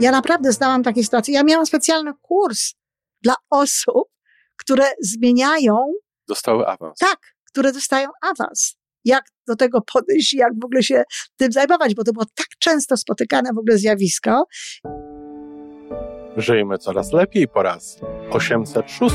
Ja naprawdę znałam takie sytuacje. Ja miałam specjalny kurs dla osób, które zmieniają. Dostały awans. Tak, które dostają awans. Jak do tego podejść, jak w ogóle się tym zajmować, bo to było tak często spotykane w ogóle zjawisko. Żyjmy coraz lepiej po raz 806.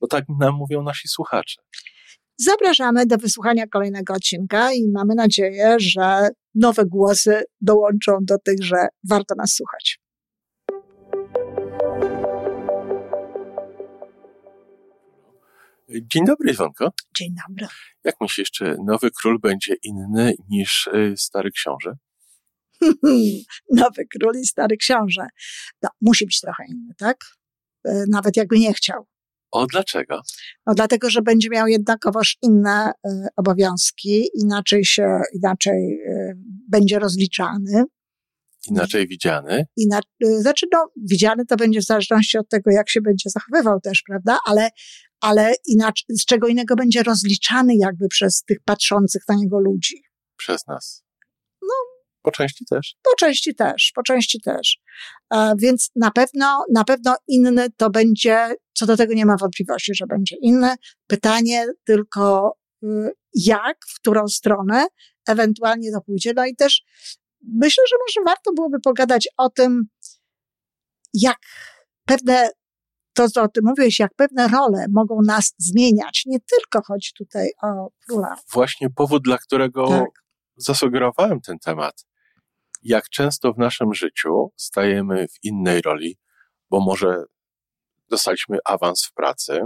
bo tak nam mówią nasi słuchacze. Zapraszamy do wysłuchania kolejnego odcinka i mamy nadzieję, że nowe głosy dołączą do tych, że warto nas słuchać. Dzień dobry, Iwonko. Dzień dobry. Jak myślisz, czy nowy król będzie inny niż y, stary książę? nowy król i stary książę. No, musi być trochę inny, tak? Y, nawet jakby nie chciał. O, dlaczego? No dlatego, że będzie miał jednakowoż inne y, obowiązki, inaczej się, inaczej y, będzie rozliczany. Inaczej widziany? Ina, y, znaczy, no, widziany to będzie w zależności od tego, jak się będzie zachowywał też, prawda? Ale, ale inaczej, z czego innego będzie rozliczany jakby przez tych patrzących na niego ludzi. Przez nas. Po części też. Po części też, po części też. E, więc na pewno, na pewno inny to będzie, co do tego nie ma wątpliwości, że będzie inny. Pytanie tylko y, jak, w którą stronę ewentualnie to pójdzie. No i też myślę, że może warto byłoby pogadać o tym, jak pewne, to co o tym mówiłeś, jak pewne role mogą nas zmieniać. Nie tylko chodzi tutaj o króla. Właśnie powód, dla którego tak. zasugerowałem ten temat jak często w naszym życiu stajemy w innej roli, bo może dostaliśmy awans w pracy,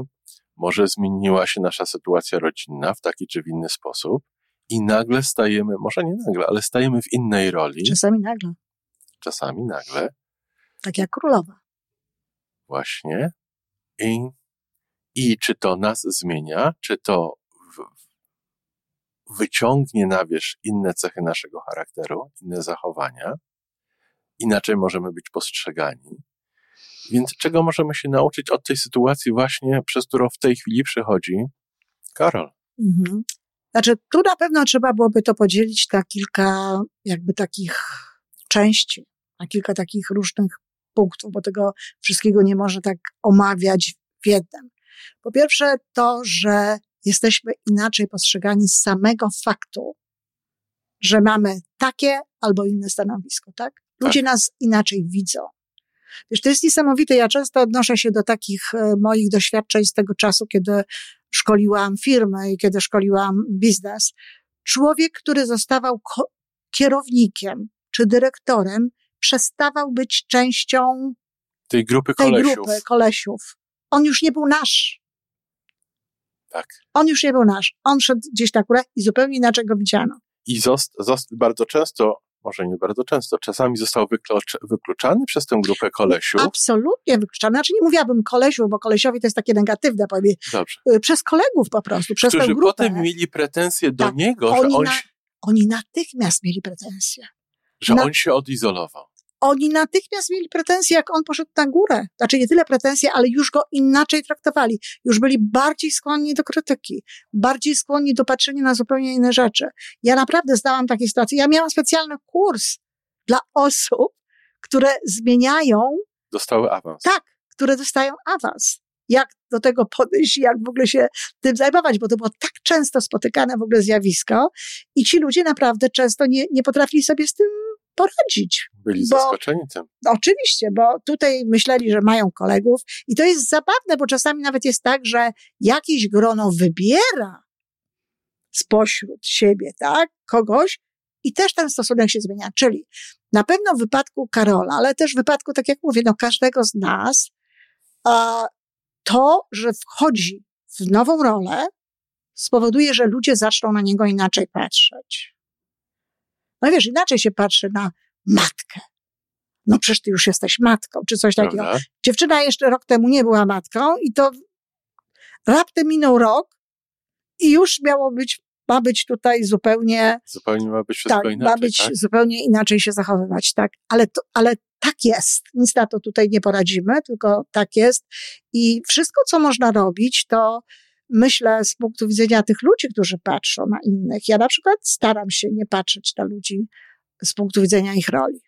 może zmieniła się nasza sytuacja rodzinna w taki czy w inny sposób i nagle stajemy, może nie nagle, ale stajemy w innej roli. Czasami nagle. Czasami nagle. Tak jak królowa. Właśnie. I, i czy to nas zmienia, czy to wyciągnie na wierzch inne cechy naszego charakteru, inne zachowania, inaczej możemy być postrzegani. Więc czego możemy się nauczyć od tej sytuacji właśnie, przez którą w tej chwili przychodzi Karol? Mhm. Znaczy, tu na pewno trzeba byłoby to podzielić na kilka jakby takich części, na kilka takich różnych punktów, bo tego wszystkiego nie może tak omawiać w jednym. Po pierwsze to, że jesteśmy inaczej postrzegani z samego faktu, że mamy takie albo inne stanowisko, tak? Ludzie tak. nas inaczej widzą. Wiesz, to jest niesamowite. Ja często odnoszę się do takich e, moich doświadczeń z tego czasu, kiedy szkoliłam firmę i kiedy szkoliłam biznes. Człowiek, który zostawał kierownikiem czy dyrektorem, przestawał być częścią tej grupy tej kolesiów. Grupy kolesiów. On już nie był nasz. Tak. On już nie był nasz. On szedł gdzieś na górę i zupełnie inaczej go widziano. I zost, zost, bardzo często, może nie bardzo często, czasami został wyklucz, wykluczany przez tę grupę kolesiów. Absolutnie wykluczany. Znaczy nie mówiłabym kolesiów, bo kolesiowi to jest takie negatywne, powiem. Dobrze. Y, przez kolegów po prostu, przez Którzy tę grupę. potem mieli pretensje do tak, niego, oni że on... Na, oni natychmiast mieli pretensje. Że na, on się odizolował oni natychmiast mieli pretensje, jak on poszedł na górę. Znaczy nie tyle pretensje, ale już go inaczej traktowali. Już byli bardziej skłonni do krytyki, bardziej skłonni do patrzenia na zupełnie inne rzeczy. Ja naprawdę znałam takie sytuacje. Ja miałam specjalny kurs dla osób, które zmieniają. Dostały awans. Tak, które dostają awans. Jak do tego podejść, jak w ogóle się tym zajmować, bo to było tak często spotykane w ogóle zjawisko i ci ludzie naprawdę często nie, nie potrafili sobie z tym poradzić. Byli bo, zaskoczeni tym. Oczywiście, bo tutaj myśleli, że mają kolegów i to jest zabawne, bo czasami nawet jest tak, że jakieś grono wybiera spośród siebie, tak, kogoś i też ten stosunek się zmienia. Czyli na pewno w wypadku Karola, ale też w wypadku, tak jak mówię, no każdego z nas, a to, że wchodzi w nową rolę, spowoduje, że ludzie zaczną na niego inaczej patrzeć. No wiesz, inaczej się patrzy na matkę. No przecież ty już jesteś matką, czy coś takiego. Prawda? Dziewczyna jeszcze rok temu nie była matką i to raptem minął rok i już miało być, ma być tutaj zupełnie... Zupełnie ma być wszystko tak, inaczej, ma być tak? zupełnie inaczej się zachowywać, tak. Ale, to, ale tak jest. Nic na to tutaj nie poradzimy, tylko tak jest. I wszystko, co można robić, to myślę z punktu widzenia tych ludzi, którzy patrzą na innych. Ja na przykład staram się nie patrzeć na ludzi z punktu widzenia ich roli.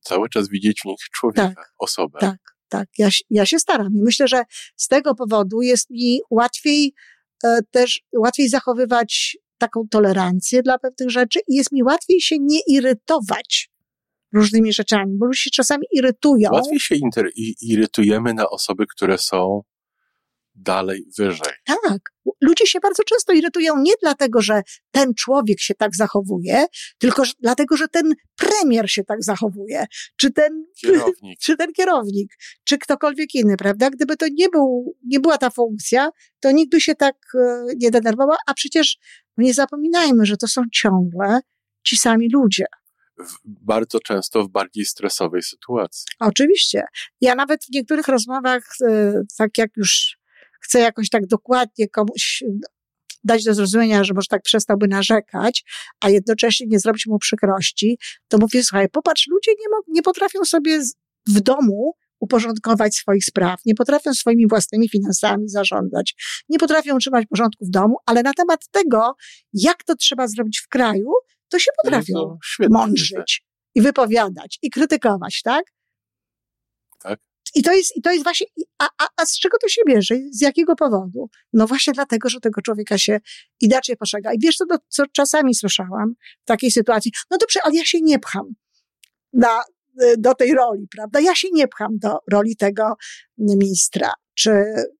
Cały czas widzieć w nich człowieka, tak, osobę. Tak, tak. Ja, ja się staram i myślę, że z tego powodu jest mi łatwiej e, też, łatwiej zachowywać taką tolerancję dla pewnych rzeczy i jest mi łatwiej się nie irytować różnymi rzeczami, bo ludzie się czasami irytują. Łatwiej się irytujemy na osoby, które są dalej, wyżej. Tak. Ludzie się bardzo często irytują nie dlatego, że ten człowiek się tak zachowuje, tylko że, dlatego, że ten premier się tak zachowuje, czy ten kierownik. czy ten kierownik, czy ktokolwiek inny, prawda? Gdyby to nie, był, nie była ta funkcja, to nikt by się tak e, nie denerwował, a przecież nie zapominajmy, że to są ciągle ci sami ludzie. W, bardzo często w bardziej stresowej sytuacji. Oczywiście. Ja nawet w niektórych rozmowach, e, tak jak już chcę jakoś tak dokładnie komuś dać do zrozumienia, że może tak przestałby narzekać, a jednocześnie nie zrobić mu przykrości, to mówię, słuchaj, popatrz, ludzie nie, nie potrafią sobie w domu uporządkować swoich spraw, nie potrafią swoimi własnymi finansami zarządzać, nie potrafią utrzymać porządku w domu, ale na temat tego, jak to trzeba zrobić w kraju, to się potrafią no mądrzyć i wypowiadać i krytykować, tak? Tak. I to jest, i to jest właśnie, a, a, a z czego to się bierze? Z jakiego powodu? No właśnie dlatego, że tego człowieka się inaczej postrzega. I wiesz, co, co czasami słyszałam w takiej sytuacji? No dobrze, ale ja się nie pcham na, do tej roli, prawda? Ja się nie pcham do roli tego ministra, czy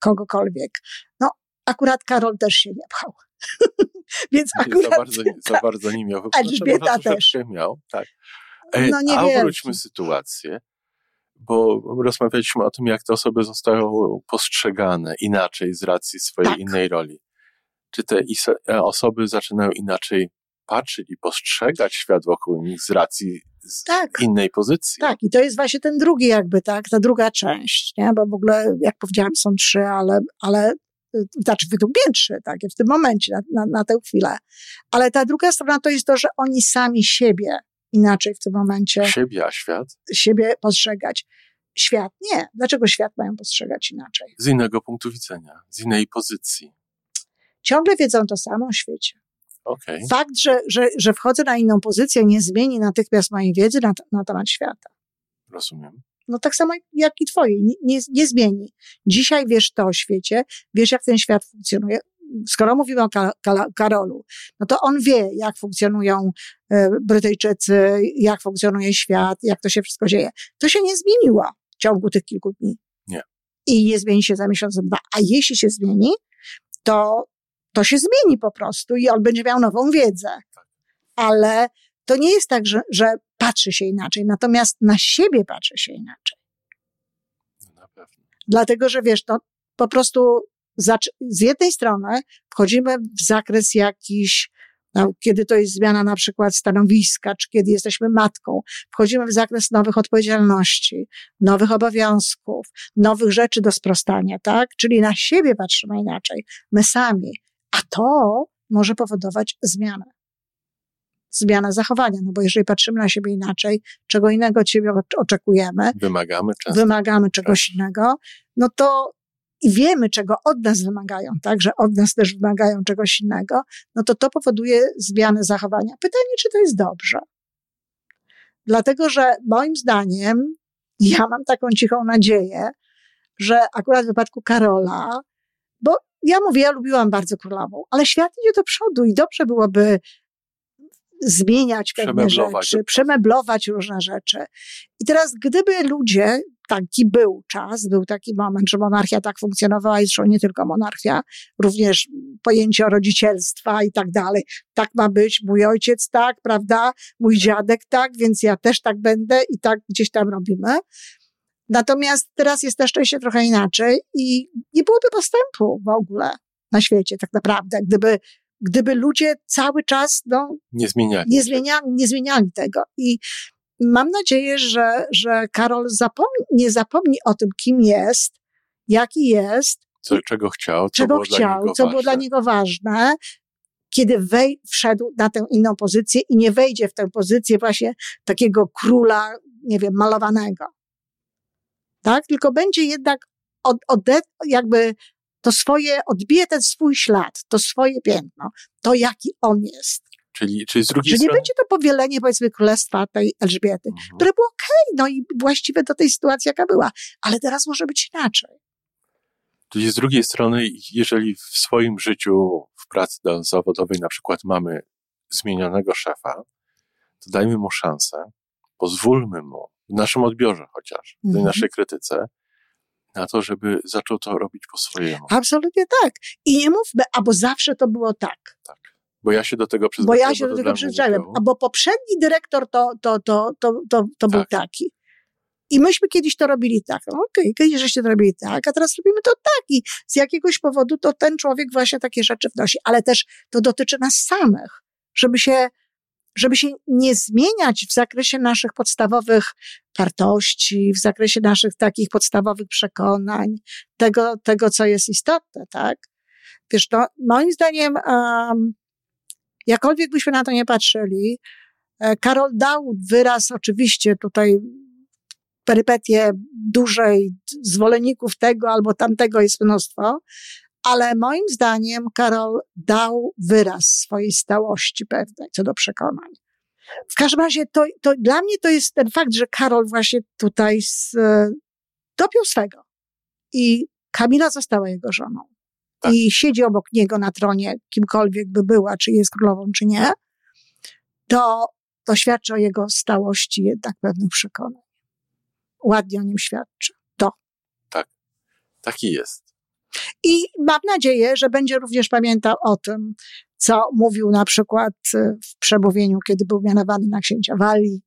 kogokolwiek. No, akurat Karol też się nie pchał. Więc akurat... Za bardzo, za bardzo nie miał. Elżbieta też. miał, tak. No nie A obróćmy sytuację bo rozmawialiśmy o tym, jak te osoby zostają postrzegane inaczej z racji swojej tak. innej roli. Czy te e, osoby zaczynają inaczej patrzeć i postrzegać świat wokół nich z racji z tak. innej pozycji. Tak, i to jest właśnie ten drugi jakby, tak, ta druga część, nie? bo w ogóle, jak powiedziałam, są trzy, ale, ale y, znaczy według mnie trzy, tak, w tym momencie, na, na, na tę chwilę. Ale ta druga strona to jest to, że oni sami siebie inaczej w tym momencie. Siebie, a świat? Siebie postrzegać. Świat nie. Dlaczego świat mają postrzegać inaczej? Z innego punktu widzenia, z innej pozycji. Ciągle wiedzą to samo o świecie. Okay. Fakt, że, że, że wchodzę na inną pozycję, nie zmieni natychmiast mojej wiedzy na, na temat świata. Rozumiem. No tak samo jak i twojej, nie, nie, nie zmieni. Dzisiaj wiesz to o świecie, wiesz jak ten świat funkcjonuje skoro mówimy o Karolu, no to on wie, jak funkcjonują e, Brytyjczycy, jak funkcjonuje świat, jak to się wszystko dzieje. To się nie zmieniło w ciągu tych kilku dni. Nie. I nie zmieni się za miesiąc, dwa. A jeśli się zmieni, to, to się zmieni po prostu i on będzie miał nową wiedzę. Tak. Ale to nie jest tak, że, że patrzy się inaczej, natomiast na siebie patrzy się inaczej. No na pewno. Dlatego, że wiesz, no, po prostu z jednej strony wchodzimy w zakres jakiś, no, kiedy to jest zmiana na przykład stanowiska, czy kiedy jesteśmy matką, wchodzimy w zakres nowych odpowiedzialności, nowych obowiązków, nowych rzeczy do sprostania, tak? Czyli na siebie patrzymy inaczej, my sami. A to może powodować zmianę. Zmianę zachowania, no bo jeżeli patrzymy na siebie inaczej, czego innego od siebie oczekujemy, wymagamy, często. wymagamy czegoś tak. innego, no to i wiemy, czego od nas wymagają, tak, że od nas też wymagają czegoś innego, no to to powoduje zmianę zachowania. Pytanie, czy to jest dobrze? Dlatego, że moim zdaniem, ja mam taką cichą nadzieję, że akurat w wypadku Karola, bo ja mówię, ja lubiłam bardzo królową, ale świat idzie do przodu i dobrze byłoby zmieniać pewne rzeczy, przemeblować różne rzeczy. I teraz, gdyby ludzie taki był czas, był taki moment, że monarchia tak funkcjonowała i zresztą nie tylko monarchia, również pojęcie rodzicielstwa i tak dalej. Tak ma być, mój ojciec tak, prawda, mój dziadek tak, więc ja też tak będę i tak gdzieś tam robimy. Natomiast teraz jest na szczęście trochę inaczej i nie byłoby postępu w ogóle. na świecie, tak naprawdę. Gdyby, gdyby ludzie cały czas, no, nie zmieniali, nie zmieniali, nie zmieniali tego. I mam nadzieję, że, że Karol zapomni, nie zapomni o tym, kim jest, jaki jest, co, czego chciał, co czego było chciał, dla niego co ważne. było dla niego ważne, kiedy wej, wszedł na tę inną pozycję i nie wejdzie w tę pozycję właśnie takiego króla, nie wiem, malowanego. Tak? Tylko będzie jednak od, ode, jakby to swoje, odbije ten swój ślad, to swoje piętno, to jaki on jest. Czyli, czyli z drugiej Że nie będzie to powielenie, powiedzmy, królestwa tej Elżbiety, Mhm. które było okej, no i właściwe do tej sytuacji, jaka była. Ale teraz może być inaczej. Czyli z drugiej strony, jeżeli w swoim życiu, w pracy do- zawodowej na przykład mamy zmienionego szefa, to dajmy mu szansę, pozwólmy mu, w naszym odbiorze chociaż, w tej Mhm. naszej krytyce, na to, żeby zaczął to robić po swojemu. Absolutnie tak. I nie mówmy, albo zawsze to było tak. Bo ja się do tego Bo przyzwyczaiłem. ja się do tego przyzwyczaiłem. było. Albo poprzedni dyrektor to, to, to, to, to, to był Tak. taki. I myśmy kiedyś to robili tak. No okej, kiedyś żeście to robili tak, a teraz robimy to tak. I z jakiegoś powodu to ten człowiek właśnie takie rzeczy wnosi. Ale też to dotyczy nas samych. Żeby się, żeby się nie zmieniać w zakresie naszych podstawowych wartości, w zakresie naszych takich podstawowych przekonań, tego, tego co jest istotne, tak? Wiesz, no, moim zdaniem, um, jakkolwiek byśmy na to nie patrzyli, e, Karol dał wyraz oczywiście tutaj perypetie dużej zwolenników tego albo tamtego jest mnóstwo, ale moim zdaniem Karol dał wyraz swojej stałości pewnej co do przekonań. W każdym razie to, to dla mnie to jest ten fakt, że Karol właśnie tutaj z, e, dopiął swego i Kamila została jego żoną Tak. i siedzi obok niego na tronie, kimkolwiek by była, czy jest królową, czy nie, to, to świadczy o jego stałości jednak pewnych przekonań. Ładnie o nim świadczy. Taki jest. I mam nadzieję, że będzie również pamiętał o tym, co mówił na przykład e, w przemówieniu, kiedy był mianowany na księcia Walii,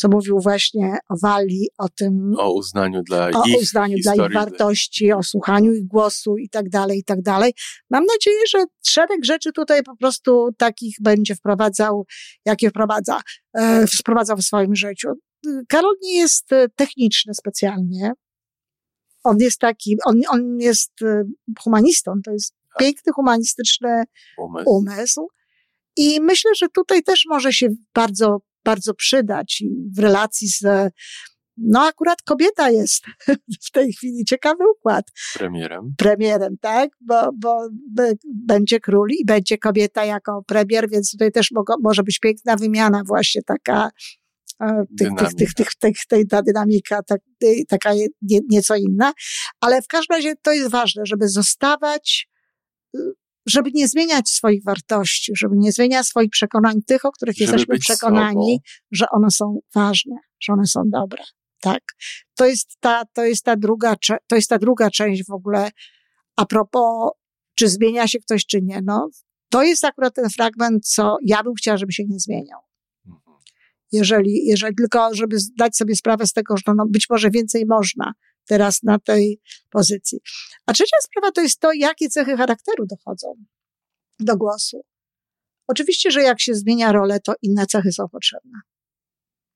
co mówił właśnie o Walii, o tym, O uznaniu dla o ich uznaniu dla ich wartości, o słuchaniu ich głosu i tak dalej, i tak dalej. Mam nadzieję, że szereg rzeczy tutaj po prostu takich będzie wprowadzał, jakie wprowadza, e, wprowadzał w swoim życiu. Karol nie jest e, techniczny specjalnie. On jest taki, on, on jest e, humanistą, to jest Tak. piękny, humanistyczny umysł. umysł. I myślę, że tutaj też może się bardzo, bardzo przydać i w relacji z, no akurat kobieta jest w tej chwili ciekawy układ premierem. premierem, tak? Bo, bo będzie król i będzie kobieta jako premier, więc tutaj też mogą, może być piękna wymiana właśnie taka e, tych, tych, tych, tych, tych, tej, ta dynamika tak, taka nie, nieco inna, ale w każdym razie to jest ważne, żeby zostawać y, żeby nie zmieniać swoich wartości, żeby nie zmieniać swoich przekonań, tych, o których Żeby jesteśmy przekonani, sobą. że one są ważne, że one są dobre. Tak. To jest ta, to jest ta druga, to jest ta druga część w ogóle a propos, czy zmienia się ktoś, czy nie. No, to jest akurat ten fragment, co ja bym chciała, żeby się nie zmieniał. Mhm. Jeżeli, jeżeli tylko, żeby zdać sobie sprawę z tego, że no być może więcej można teraz na tej pozycji. A trzecia sprawa to jest to, jakie cechy charakteru dochodzą do głosu. Oczywiście, że jak się zmienia rolę, to inne cechy są potrzebne.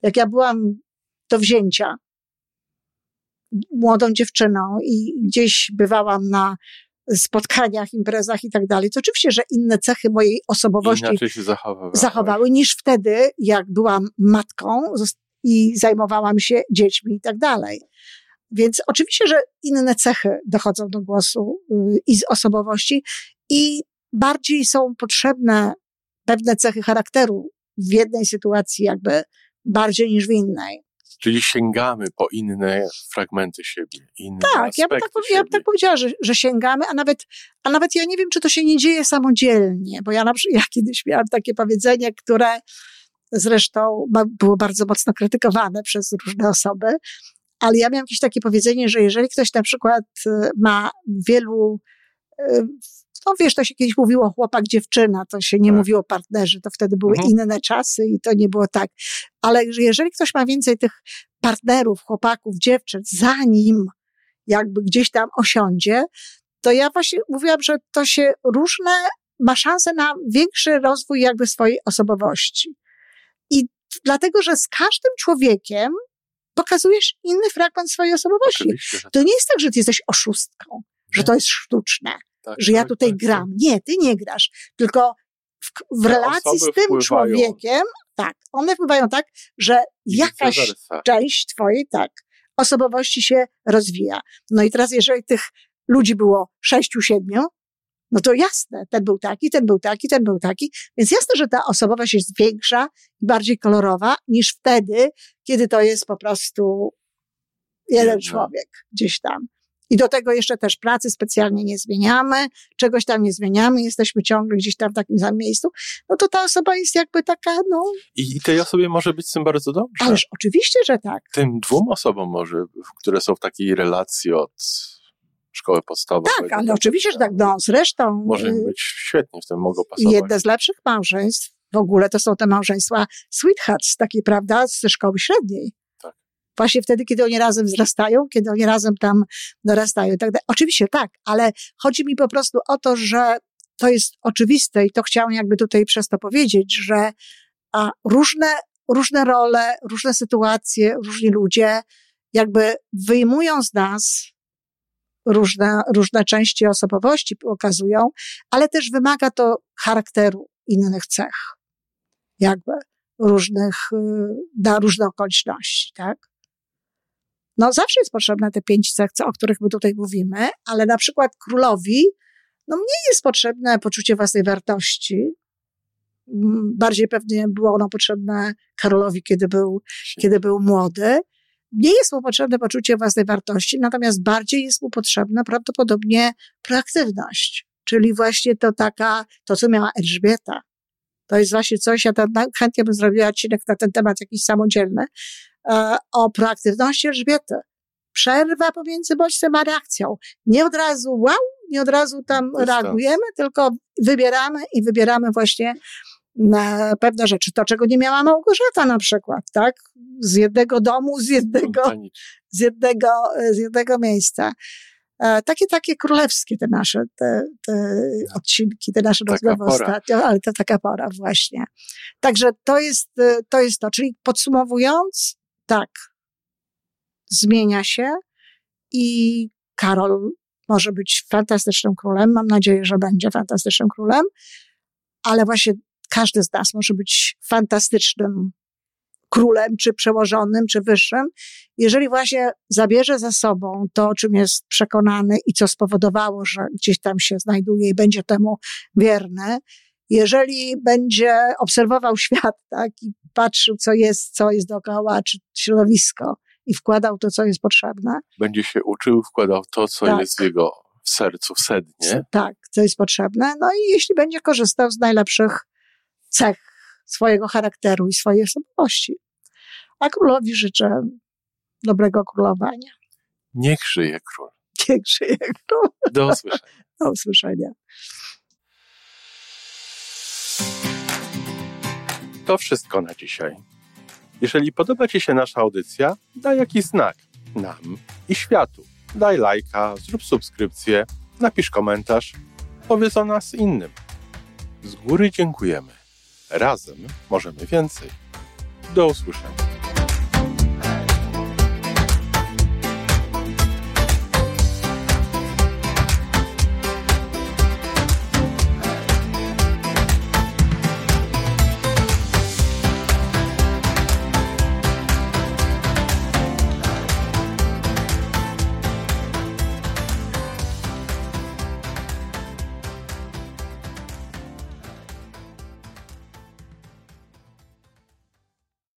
Jak ja byłam do wzięcia młodą dziewczyną i gdzieś bywałam na spotkaniach, imprezach i tak dalej, to oczywiście, że inne cechy mojej osobowości zachowały niż wtedy, jak byłam matką i zajmowałam się dziećmi i tak dalej. Więc oczywiście, że inne cechy dochodzą do głosu y, i z osobowości i bardziej są potrzebne pewne cechy charakteru w jednej sytuacji jakby bardziej niż w innej. Czyli sięgamy po inne fragmenty siebie, inne Tak, ja bym tak, powie- ja bym siebie. tak powiedziała, że, że sięgamy, a nawet, a nawet ja nie wiem, czy to się nie dzieje samodzielnie, bo ja na przykład, ja kiedyś miałam takie powiedzenie, które zresztą było bardzo mocno krytykowane przez różne osoby, ale ja miałam jakieś takie powiedzenie, że jeżeli ktoś na przykład y, ma wielu, y, no wiesz, to się kiedyś mówiło chłopak, dziewczyna, to się nie Tak. mówiło partnerzy, to wtedy były Mhm. inne czasy i to nie było tak. Ale że jeżeli ktoś ma więcej tych partnerów, chłopaków, dziewczyn, zanim jakby gdzieś tam osiądzie, to ja właśnie mówiłam, że to się różne, ma szansę na większy rozwój jakby swojej osobowości. I dlatego, że z każdym człowiekiem pokazujesz inny fragment swojej osobowości. To nie jest tak, że ty jesteś oszustką, nie. że to jest sztuczne, tak, że ja tak, tutaj tak, gram. Nie, ty nie grasz, tylko w, w relacji z tym wpływają. człowiekiem, tak, one wpływają tak, że jakaś część twojej, tak, osobowości się rozwija. No i teraz, jeżeli tych ludzi było sześciu, siedmiu, no to jasne, ten był taki, ten był taki, ten był taki. Więc jasne, że ta osobowość jest większa i bardziej kolorowa niż wtedy, kiedy to jest po prostu jeden człowiek gdzieś tam. I do tego jeszcze też pracy specjalnie nie zmieniamy, czegoś tam nie zmieniamy, jesteśmy ciągle gdzieś tam w takim samym miejscu, no to ta osoba jest jakby taka, no. I tej osobie może być z tym bardzo dobrze. Ależ oczywiście, że tak. Tym dwóm osobom może, które są w takiej relacji od szkoły podstawowej. Tak, ale oczywiście, że tak, no zresztą. Może im y, być świetnie, w tym mogą pasować. Jedne z lepszych małżeństw w ogóle to są te małżeństwa sweethearts, takie, prawda, ze szkoły średniej. Tak. Właśnie wtedy, kiedy oni razem wzrastają, kiedy oni razem tam dorastają tak. Oczywiście tak, ale chodzi mi po prostu o to, że to jest oczywiste i to chciałam jakby tutaj przez to powiedzieć, że a różne, różne role, różne sytuacje, różni ludzie jakby wyjmują z nas różne, różne części osobowości pokazują, ale też wymaga to charakteru innych cech, jakby różnych, na y, różne okoliczności, tak? No zawsze jest potrzebne te pięć cech, o których my tutaj mówimy, ale na przykład królowi, no mniej jest potrzebne poczucie własnej wartości, mm, bardziej pewnie było ono potrzebne Karolowi, kiedy był, kiedy był młody, nie jest mu potrzebne poczucie własnej wartości, natomiast bardziej jest mu potrzebna prawdopodobnie proaktywność, czyli właśnie to taka, to co miała Elżbieta. To jest właśnie coś, ja tam chętnie bym zrobiła odcinek na ten temat jakiś samodzielny, e, o proaktywności Elżbiety. Przerwa pomiędzy bodźcem a reakcją. Nie od razu wow, nie od razu tam reagujemy, tylko wybieramy i wybieramy właśnie na pewne rzeczy. To, czego nie miała Małgorzata na przykład, tak? Z jednego domu, z jednego, z jednego, z jednego miejsca. E, takie, takie królewskie te nasze, te, te odcinki, te nasze rozmowy ostatnio, ale to taka pora właśnie. Także to jest, e, to jest to. Czyli podsumowując, tak, zmienia się i Karol może być fantastycznym królem. Mam nadzieję, że będzie fantastycznym królem, ale właśnie każdy z nas może być fantastycznym królem, czy przełożonym, czy wyższym, jeżeli właśnie zabierze za sobą to, o czym jest przekonany i co spowodowało, że gdzieś tam się znajduje i będzie temu wierny, jeżeli będzie obserwował świat, tak, i patrzył, co jest, co jest dookoła, czy środowisko, i wkładał to, co jest potrzebne. Będzie się uczył, wkładał to, co tak. jest w jego w sercu, w sednie. Tak, co jest potrzebne. No i jeśli będzie korzystał z najlepszych cech swojego charakteru i swojej osobowości. A królowi życzę dobrego królowania. Niech żyje król. Niech żyje król. Do usłyszenia. Do usłyszenia. To wszystko na dzisiaj. Jeżeli podoba Ci się nasza audycja, daj jakiś znak nam i światu. Daj lajka, zrób subskrypcję, napisz komentarz, powiedz o nas innym. Z góry dziękujemy. Razem możemy więcej. Do usłyszenia.